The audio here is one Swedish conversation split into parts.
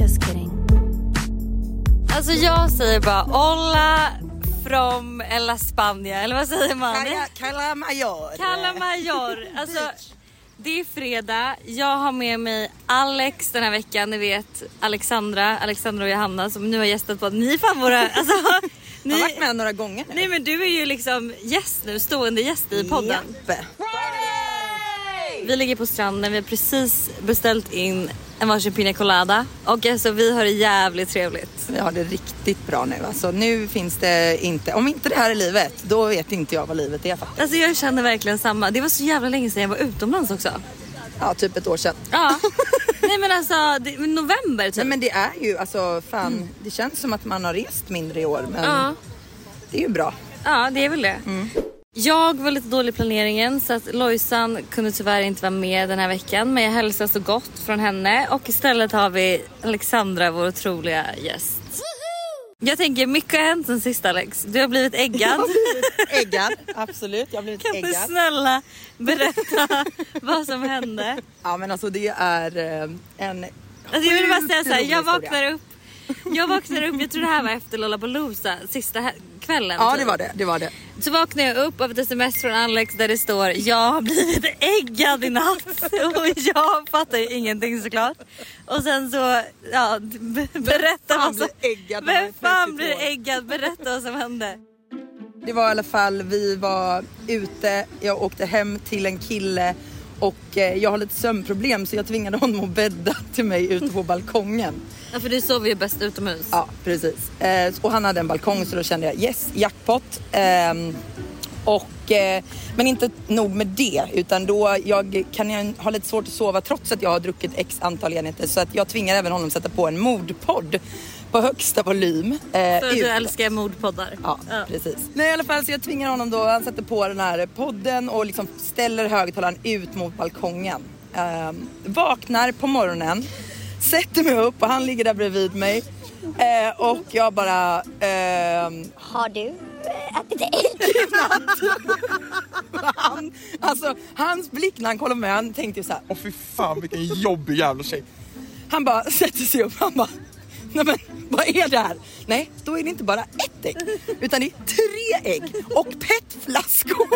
Just kidding. Alltså jag säger bara hola from eller Spania eller vad säger man? Cala Major. Alltså det är fredag. Jag har med mig Alex den här veckan. Ni vet Alexandra, Alexandra och Johanna som nu har gästat på. Ni är fan våra... Alltså, Jag har varit med några gånger nu. Nej men du är ju liksom gäst nu, stående gäst i podden. Japp. Vi ligger på stranden, vi har precis beställt in en varsin pina colada och alltså vi har det jävligt trevligt. Vi har det riktigt bra nu. Alltså, nu finns det inte, om inte det här är livet, då vet inte jag vad livet är faktiskt. Alltså jag känner verkligen samma. Det var så jävla länge sedan jag var utomlands också. Ja, typ ett år sedan. Ja. Nej men alltså det, november typ. Nej, men det är ju, alltså fan, det känns som att man har rest mindre i år, men Ja. det är ju bra. Ja det är väl det. Jag var lite dålig i planeringen så att Lojsan kunde tyvärr inte vara med den här veckan men jag hälsar så gott från henne och istället har vi Alexandra vår otroliga gäst. Jag tänker mycket har hänt sen sist Alex. Du har blivit äggad. Äggad, absolut. Jag har blivit Kan du äggad. snälla berätta vad som hände? Ja, men alltså det är eh, en Alltså jag vill bara säga så här, rolig jag vaknar upp. Jag vaknar upp, jag tror det här var efter Lollapalooza, sista kvällen. Ja, typ. det var det. Det var det. Så vaknar jag upp av ett sms från Alex där det står jag har blivit äggad i natt och jag fattar ju ingenting såklart. Och sen så, ja, be- berätta vad som... äggad Vem fan 32 blir äggad? Berätta vad som hände. Det var i alla fall, vi var ute, jag åkte hem till en kille och eh, jag har lite sömnproblem så jag tvingade honom att bädda till mig ute på balkongen. Ja, för du sover ju bäst utomhus. Ja, precis. Eh, och han hade en balkong så då kände jag yes, jackpot. Ehm, och, eh, men inte nog med det utan då jag kan jag ha lite svårt att sova trots att jag har druckit x antal enheter så att jag tvingar även honom sätta på en mordpodd på högsta volym. eh, För att du älskar mordpoddar. Ja, precis. Nej i alla fall så jag tvingar honom då, han sätter på den här podden och liksom ställer högtalaren ut mot balkongen. Ehm, vaknar på morgonen, sätter mig upp och han ligger där bredvid mig. Eh, och jag bara... ehm, Har du eh, ätit ägg? han, alltså, hans blick när han kollade på mig, han tänkte ju så här. Åh fy fan vilken jobbig jävla tjej. Han bara sätter sig upp, han bara Nej men vad är det här? Nej, då är det inte bara ett ägg utan det är tre ägg och petflaskor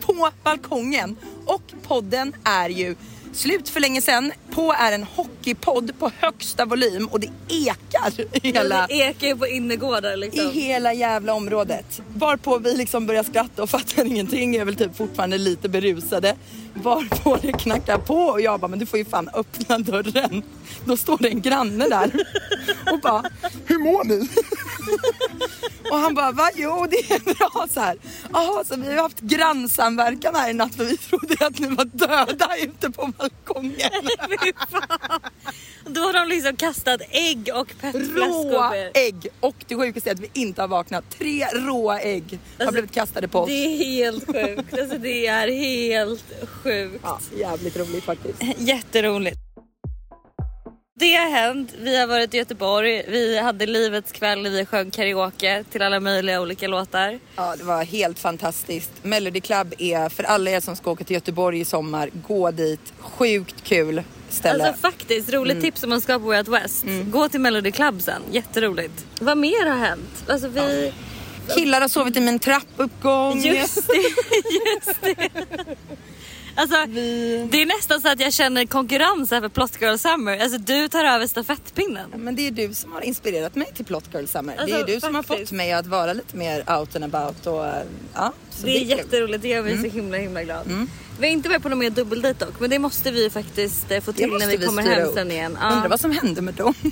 på balkongen. Och podden är ju slut för länge sedan. På är en hockeypodd på högsta volym och det ekar i hela, Det ekar ju på innergårdar liksom. i hela jävla området. Varpå vi liksom börjar skratta och fattar ingenting, är väl typ fortfarande lite berusade. Varpå det knackar på och jag bara, men du får ju fan öppna dörren. Då står det en granne där och bara, Hur mår ni? och han bara, va? Jo det är bra så här. Jaha, så vi har haft grannsamverkan här i natt för vi trodde att ni var döda ute på balkongen. Då har de liksom kastat ägg och petflaskor Råa ägg och det sjukaste är att vi inte har vaknat. Tre råa ägg har Alltså, blivit kastade på oss. Det är helt sjukt. Alltså det är helt sjukt. Ja, jävligt roligt faktiskt. Jätteroligt. Det har hänt. Vi har varit i Göteborg. Vi hade livets kväll. Vi sjöng karaoke till alla möjliga olika låtar. Ja, det var helt fantastiskt. Melody Club är för alla er som ska åka till Göteborg i sommar, gå dit. Sjukt kul ställe. Alltså faktiskt, roligt tips om man ska på Way Out West. Gå till Melody Club sen. Jätteroligt. Vad mer har hänt? Alltså vi... Killar har sovit i min trappuppgång. Just det, just det. Alltså, det är nästan så att jag känner konkurrens här för Plot Girl Summer. Alltså du tar över stafettpinnen. Men det är du som har inspirerat mig till Plot Girl Summer. Alltså, det är du som har faktiskt. fått mig att vara lite mer out and about och ja. Så Det är kul. jätteroligt, det gör mig Mm. så himla himla glad. Vi har inte varit på någon mer dubbeldejt dock men det måste vi faktiskt eh, få till när vi kommer styra hem upp. sen igen. Undrar vad som hände med dem.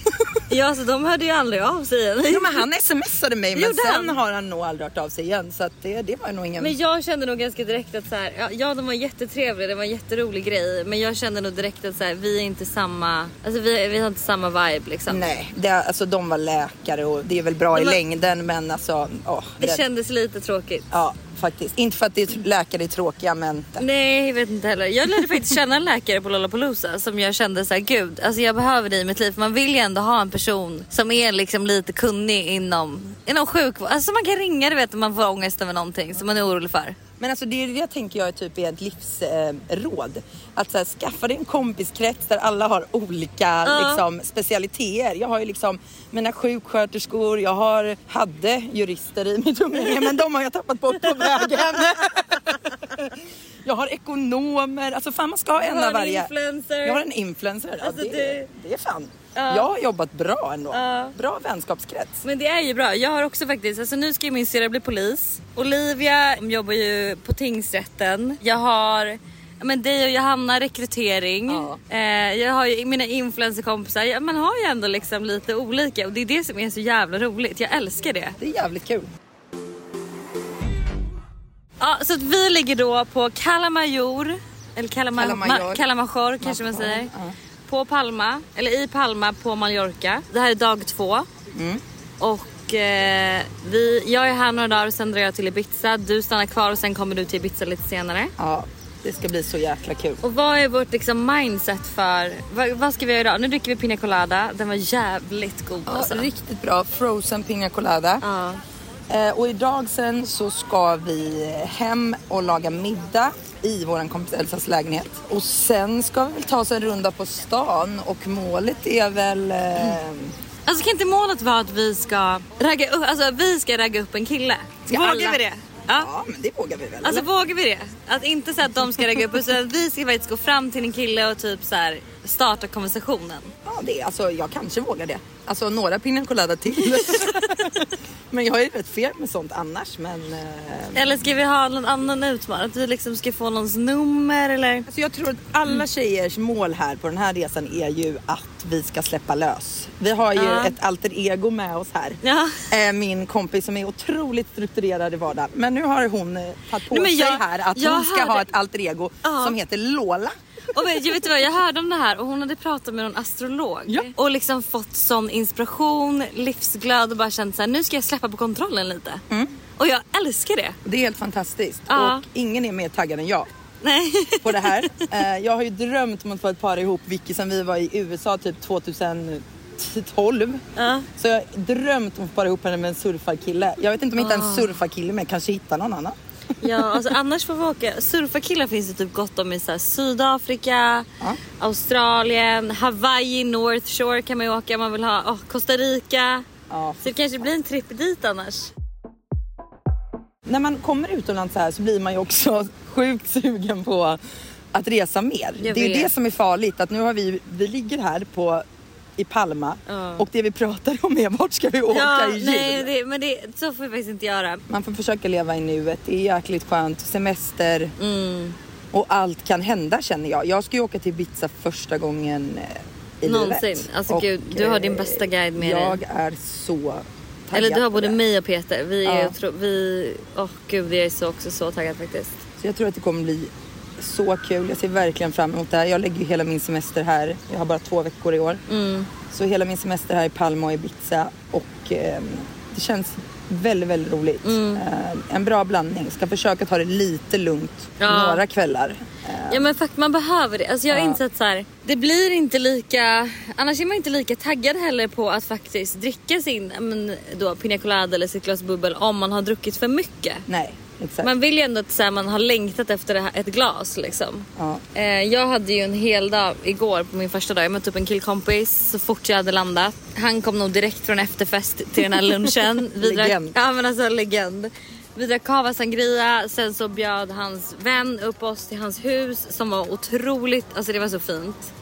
Ja alltså de hörde ju aldrig av sig igen. Jo men han smsade mig men sen han? har han nog aldrig hört av sig igen så att det, det var nog ingen... Men jag kände nog ganska direkt att så här, ja, ja de var jättetrevliga, det var en jätterolig grej. Men jag kände nog direkt att så här, vi är inte samma, alltså vi, vi har inte samma vibe liksom. Nej, det, alltså de var läkare och det är väl bra De i var- längden men alltså... åh, Det det- kändes lite tråkigt. Ja faktiskt. Inte för att det är läkare är tråkiga men... Nej jag vet inte heller. Jag lärde faktiskt känna en läkare på Lollapalooza som jag kände så här, gud alltså jag behöver dig i mitt liv. För man vill ju ändå ha en person som är liksom lite kunnig inom, inom sjukvård. Alltså man kan ringa du vet om man får ångest över någonting som man är orolig för. Men alltså det, det tänker jag är typ är ett livsråd. Eh, att så här, skaffa dig en kompiskrets där alla har olika liksom, specialiteter. Jag har ju liksom mina sjuksköterskor, jag har, hade jurister i mitt umgänge men de har jag tappat bort på vägen. jag har ekonomer, alltså fan man ska ha en av varje. influencer. Jag har en influencer. Ja, Alltså, det, det- det är fan. Jag har jobbat bra ändå. Ja. Bra vänskapskrets. Men det är ju bra. Jag har också faktiskt, alltså nu ska ju min syrra bli polis. Olivia jobbar ju på tingsrätten. Jag har ja, men dig och Johanna rekrytering. Ja. Eh, jag har ju mina influencerkompisar. Ja, man har ju ändå liksom lite olika och det är det som är så jävla roligt. Jag älskar det. Det är jävligt kul. Ja, så att vi ligger då på Kalamajor. Eller Kalama, Kalamajor. Ma- Kalamajor kanske man säger. På Palma, eller i Palma på Mallorca. Det här är dag två. Mm. Och eh, vi, jag är här några dagar och sen drar jag till Ibiza. Du stannar kvar och sen kommer du till Ibiza lite senare. Ja, det ska bli så jäkla kul. Och vad är vårt liksom mindset för, vad, vad ska vi göra idag? Nu dricker vi Pina Colada. Den var jävligt god Ja, alltså. Riktigt bra. Frozen Pina Colada. Ja. Eh, och idag sen så ska vi hem och laga middag i våran kompis Elsas lägenhet. Och sen ska vi väl ta oss en runda på stan och målet är väl... Eh, Alltså kan inte målet vara att vi ska ragga upp, alltså vi ska ragga upp en kille? Ska Vågar alla- vi det? Ja. ja, men det vågar vi väl? Alltså eller? vågar vi det? Att inte så att de ska ragga upp utan att vi ska faktiskt gå fram till en kille och typ så här starta konversationen. Ja, det, alltså, jag kanske vågar det. Alltså några Pina Colada till. men jag är rätt fel med sånt annars. Men eh, Eller ska vi ha någon annan utmaning? Att vi liksom ska få någons nummer eller? Alltså jag tror att alla tjejers mål här på den här resan är ju att vi ska släppa lös. Vi har ju Ja. ett alter ego med oss här. Ja. Eh, Min kompis som är otroligt strukturerad i vardagen. Men nu har hon eh, tagit på Nej, men sig jag- här att jag hon ska hörde- ha ett alter ego Ja. som heter Lola. Och vet, jag vet vad, jag hörde om det här och hon hade pratat med någon astrolog Ja. och liksom fått sån inspiration, livsglöd och bara känt så här, nu ska jag släppa på kontrollen lite. Och jag älskar det. Det är helt fantastiskt. Ja. Och ingen är mer taggad än jag Nej. på det här. Eh, Jag har ju drömt om att få ett par ihop Vicky sen vi var i USA typ 2012. Ja. Så jag har drömt om att para ihop henne med en surfarkille. Jag vet inte om jag hittar en surfarkille men jag kanske hittar någon annan. Ja, alltså annars får vi åka. Surfarkillar finns det typ gott om i så Sydafrika, Ja. Australien, Hawaii, North Shore kan man ju åka om man vill ha. Oh, Costa Rica. Ja. Så det kanske blir en tripp dit annars. När man kommer utomlands så här så blir man ju också sjukt sugen på att resa mer. Jag det är ju det som är farligt. Att nu har vi, vi ligger här på, i Palma Ja. och det vi pratar om är vart ska vi åka Ja, i jul? nej, det, men det, så får vi faktiskt inte göra. Man får försöka leva i nuet. Det är jäkligt skönt. Semester. Mm. Och allt kan hända känner jag. Jag ska ju åka till Ibiza första gången eh, i Någonsin. livet. Alltså, gud, du har din eh, bästa guide med dig. Jag är så taggad Eller du har både det. mig och Peter. Vi är Ja. otro, vi, åh gud jag är så också så taggad faktiskt. Så jag tror att det kommer bli så kul. Jag ser verkligen fram emot det här. Jag lägger ju hela min semester här. Jag har bara två veckor i år. Mm. Så hela min semester här i Palma och Ibiza. Och eh, det känns väldigt, väldigt roligt. Mm. Eh, en bra blandning. Ska försöka ta det lite lugnt Ja. några kvällar. Eh, Ja men fakt man behöver det. Alltså jag har Ja. insett så här. det blir inte lika, annars är man inte lika taggad heller på att faktiskt dricka sin men, då, pina colada eller sitt glas bubbel om man har druckit för mycket. nej, exakt. Man vill ju ändå att här, man har längtat efter här, ett glas liksom. Ja. Eh, jag hade ju en hel dag igår på min första dag. Jag mötte upp en killkompis så fort jag hade landat. Han kom nog direkt från efterfest till den här lunchen. Vi drack- Legend. Ja men alltså legend. Vi drack cava sangria, sen så bjöd hans vän upp oss till hans hus som var otroligt, alltså det var så fint.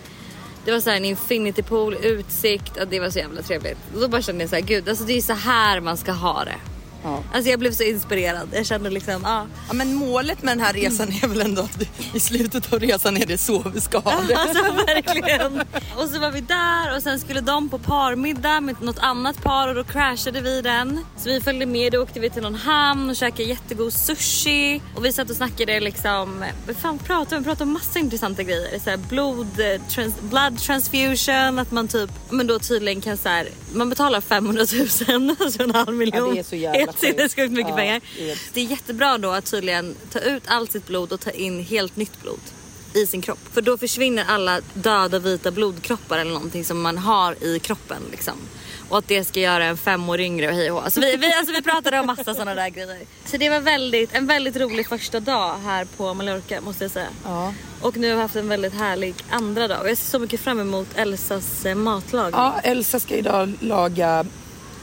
Det var så här en infinity pool, utsikt, det var så jävla trevligt. Och då bara kände jag så här, gud alltså det är så här man ska ha det. Ja. Alltså jag blev så inspirerad. Jag kände liksom, ja. Ja, men målet med den här resan är väl ändå att vi- i slutet av resan är det så vi ska ha det. Alltså verkligen. Och så var vi där och sen skulle de på parmiddag med något annat par och då crashade vi den. Så vi följde med och åkte vi till någon hamn och käkade jättegod sushi. Och vi satt och snackade liksom, vad fan pratade vi? Vi pratade om massa intressanta grejer. Så här blod, eh, trans, blood transfusion, att man typ, men då tydligen kan så här, man betalar 500 000, alltså en halv miljon. Ja, det är så jävla Helt sinnessjukt mycket Ja, pengar. är- Det är jättebra då att tydligen ta ut allt sitt blod och ta in helt nytt blod i sin kropp. För då försvinner alla döda vita blodkroppar eller någonting som man har i kroppen liksom. Och att det ska göra en fem år yngre och hej och. Alltså vi, vi, alltså vi pratade om massa sådana där grejer. Så det var väldigt, en väldigt rolig första dag här på Mallorca måste jag säga. Ja. Och nu har vi haft en väldigt härlig andra dag. Och jag ser så mycket fram emot Elsas eh, matlagning. Ja, Elsa ska idag laga,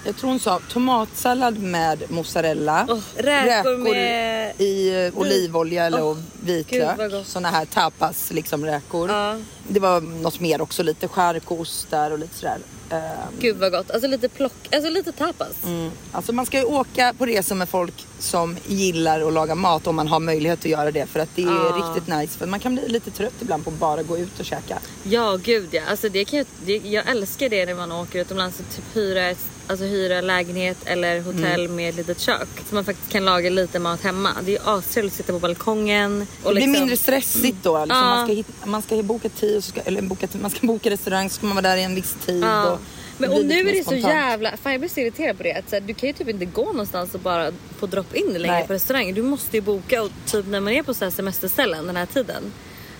jag tror hon sa tomatsallad med mozzarella. Åh, räkor med- i eh, olivolja eller Åh, vitlök. Såna här tapas liksom räkor. Ja. Det var något mer också, lite charkostar och lite sådär. Eh, Gud vad gott. Alltså lite plock, alltså lite tapas. Mm. Alltså man ska ju åka på resor med folk som gillar att laga mat om man har möjlighet att göra det för att det är riktigt nice. För man kan bli lite trött ibland på att bara gå ut och käka. Ja gud ja. Alltså det kan jag, det, jag älskar det när man åker utomlands och typ hyra, ett, alltså hyra lägenhet eller hotell Mm. med ett litet kök. Så man faktiskt kan laga lite mat hemma. Det är ju astrevligt att sitta på balkongen. Och Det blir liksom, mindre stressigt då. Liksom. Ja. Man, ska hitta, man ska boka tid, så ska, eller boka, man ska boka restaurang så ska man vara där i en viss tid. Ja. Och, Men, och nu är det så spontant. jävla, fan jag blir så irriterad på det. Att, så här, du kan ju typ inte gå någonstans och bara få drop in längre Nej. på restaurang. Du måste ju boka och typ när man är på så här semesterställen den här tiden.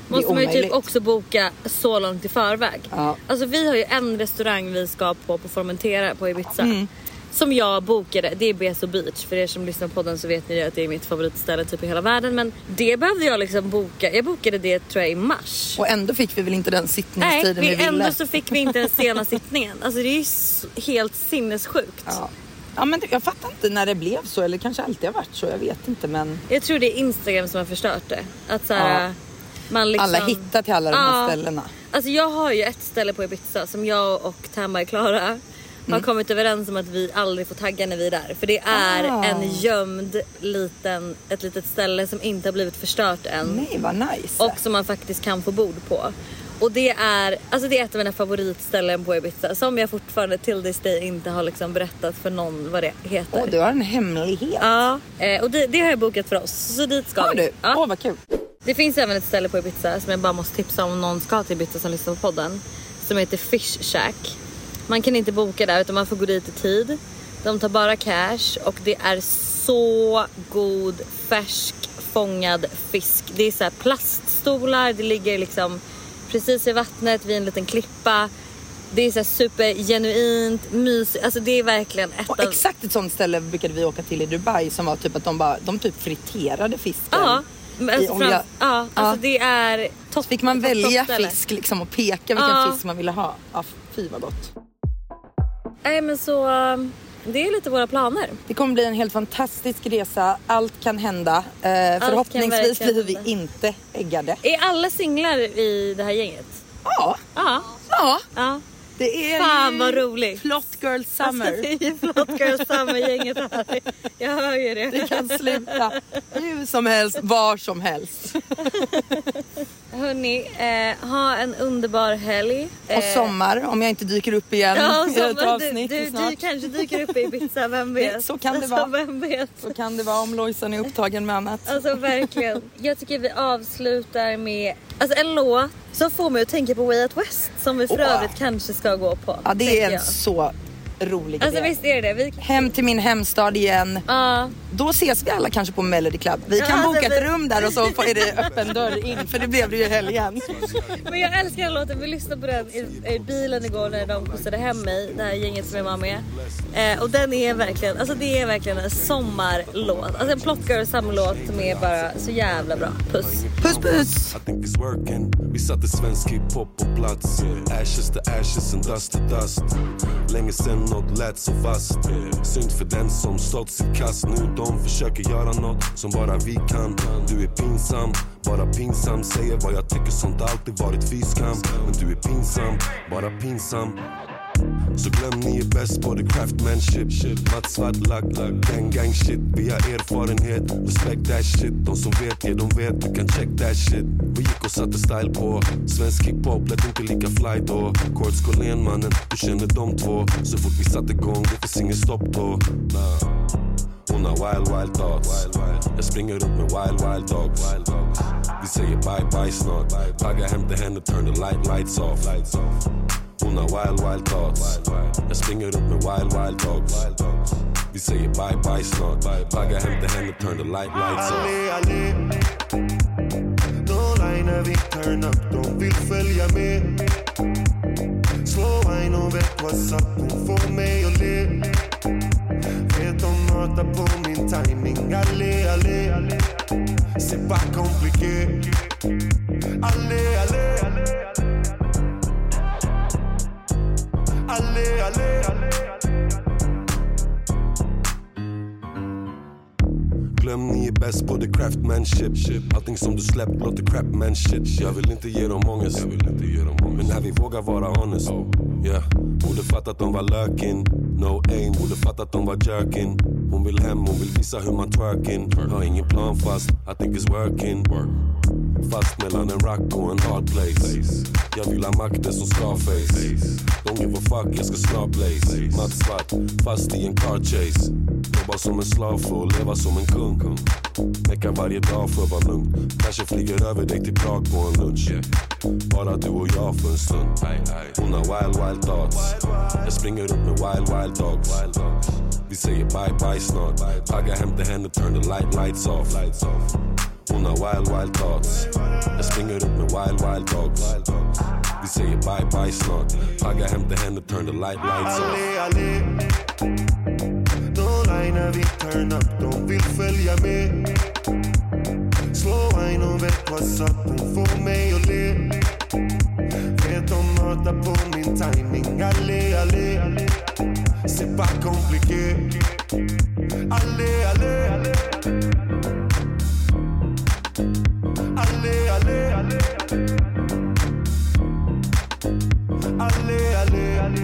Måste man ju typ också boka så långt i förväg. Ja. Alltså vi har ju en restaurang vi ska på på Formentera på Ibiza. Mm. Som jag bokade, det är Beso Beach. För er som lyssnar på podden så vet ni ju att det är mitt favoritställe typ i hela världen. Men det behövde jag liksom boka. Jag bokade det tror jag i mars. Och ändå fick vi väl inte den Nej, sittningstiden vi, vi, ville. ändå så fick vi inte den sena sittningen. Alltså det är ju helt sinnessjukt. Ja. ja men jag fattar inte när det blev så eller kanske alltid har varit så. Jag vet inte men Jag tror det är Instagram som har förstört det. Att så här, Ja. Man liksom... alla hittar till alla de här Ja. ställena. Alltså jag har ju ett ställe på Ibiza som jag och Tamba Klara Mm. har kommit överens om att vi aldrig får tagga när vi är där. För det är Ah. en gömd liten, ett litet ställe som inte har blivit förstört än. Nej vad nice. Och som man faktiskt kan få bord på. Och det är, alltså det är ett av mina favoritställen på Ibiza som jag fortfarande till this day inte har liksom berättat för någon vad det heter. Åh, du har en hemlighet. Ja, eh, och det, det har jag bokat för oss. Så dit ska Har vi. du? Ja. Åh vad kul. Det finns även ett ställe på Ibiza som jag bara måste tipsa om någon ska till Ibiza som lyssnar på podden. Som heter Fish Shack. Man kan inte boka där utan man får gå dit i tid. De tar bara cash och det är så god färsk fångad fisk. Det är så här plaststolar, det ligger liksom precis vid vattnet vid en liten klippa. Det är så supergenuint, mysigt. Alltså det är verkligen ett Och av... exakt ett sånt ställe brukade vi åka till i Dubai som var typ att de bara, de typ friterade fisken. Ja, alltså, olja. frans, ja, alltså det är topp. Så fick man välja toppställe. fisk liksom och peka vilken fisk man ville ha. Ja, fy vad gott. Nej men så um, det är lite våra planer. Det kommer bli en helt fantastisk resa. Allt kan hända. Eh, förhoppningsvis verkligen blir vi inte äggade. Är alla singlar i det här gänget? Ja, Ja. ja. ja. Det är Fan, vad roligt. Flott girl summer. Alltså, det är ju Flott Girl Summer-gänget här. Jag hör ju det. Det kan sluta hur som helst, var som helst. Hörni, eh, ha en underbar helg. Och Eh, sommar, om jag inte dyker upp igen Ja, sommar. Du, du, du kanske dyker upp i Ibiza, vem vet? så kan det alltså, vara. Vem vet? Så kan det vara om Lojsan är upptagen med annat. Alltså verkligen. Jag tycker vi avslutar med alltså, en låt som får mig att tänka på Way Out West som vi för Åh. övrigt kanske ska gå på. Ja, det är en jag. så rolig Alltså idé. visst är det det? Vi... Hem till min hemstad igen. Ja, Då ses vi alla kanske på Melody Club. Vi kan Ja, alltså, boka ett vi- rum där och så är det öppen dörr in för det blev det ju i helgen. men jag älskar den låten. Vi lyssnade på den i, i bilen igår när de skjutsade hem mig, det här gänget som jag var med. Eh, och den är verkligen, alltså det är verkligen en sommarlåt. Alltså en Plot Girl sommarlåt som är bara så jävla bra. Puss! Puss puss! I think it's working. Vi satte svensk hiphop på plats. Ashes to ashes and dust to dust. Länge sen nåt lät så vasst. Synd för den som stått sitt kast. Nu de försöker göra nåt som bara vi kan. Du är pinsam, bara pinsam. Säger vad jag tycker, sånt har alltid varit fiskam Men du är pinsam, bara pinsam. Så glöm ni är bäst på the craftmanship Matt Svartlack, gang gang shit. Vi har erfarenhet, respect that shit. De som vet, ja de vet, du kan check that shit. Vi gick och satte style på Svensk hiphop lät inte lika fly då. Kurt Collén mannen, du känner de två. Så fort vi satte igång, det finns inget stopp då. Nah. Hon har wild wild thoughts. Jag springer runt med wild wild dogs. Vi säger bye bye snart Tagga hem till henne, turn the light lights off. Hon har wild wild thoughts. Jag springer runt med wild wild dogs. Vi säger bye bye snart Tagga hem till henne, turn the light lights off. Allé, allé No lie när vi turn up, de vill följa med Slå wine och vet what's up, hon får mig att le Vet de matar på min timing. Allé, allé. C'est pas compliqué. Allé, allé. Allé, allé. Glöm ni är bäst på the craftmanship Allting som du släppt låter crapman shit Jag vill inte ge dem ångest. Men när vi vågar vara honest. Yeah. Borde fattat de var lökin No aim, borde fattat de var jerkin Hon vill hem, hon vill visa hur man twerking. Har ingen plan fast, I think it's working. Fast mellan en rock och en hard place. Jag vill ha makten som Scarface. Don't give a fuck, jag ska snart blaze. Matt svart, fast i en car chase Jobba som en slav för att leva som en kung. Mecka varje dag för att vara lugn. Kanske flyger över dig till Prag på en lunch. Bara du och jag för en stund. Hon har wild wild thoughts. Jag springer runt med wild wild dogs. Vi säger bye bye snart. Tagga hem till henne, turn the light lights off. Hon har wild wild thoughts. Jag springer runt med wild wild dogs. Vi säger bye bye snart. Tagga hem till henne, turn the light lights off när vi turn up, de vill följa med. Slå wine och vet what's up, hon får mig att le? Vet de matar på min timing? Allé, allé. C'est pas compliqué Allé, allé Allé, allé Allé, allé Allé,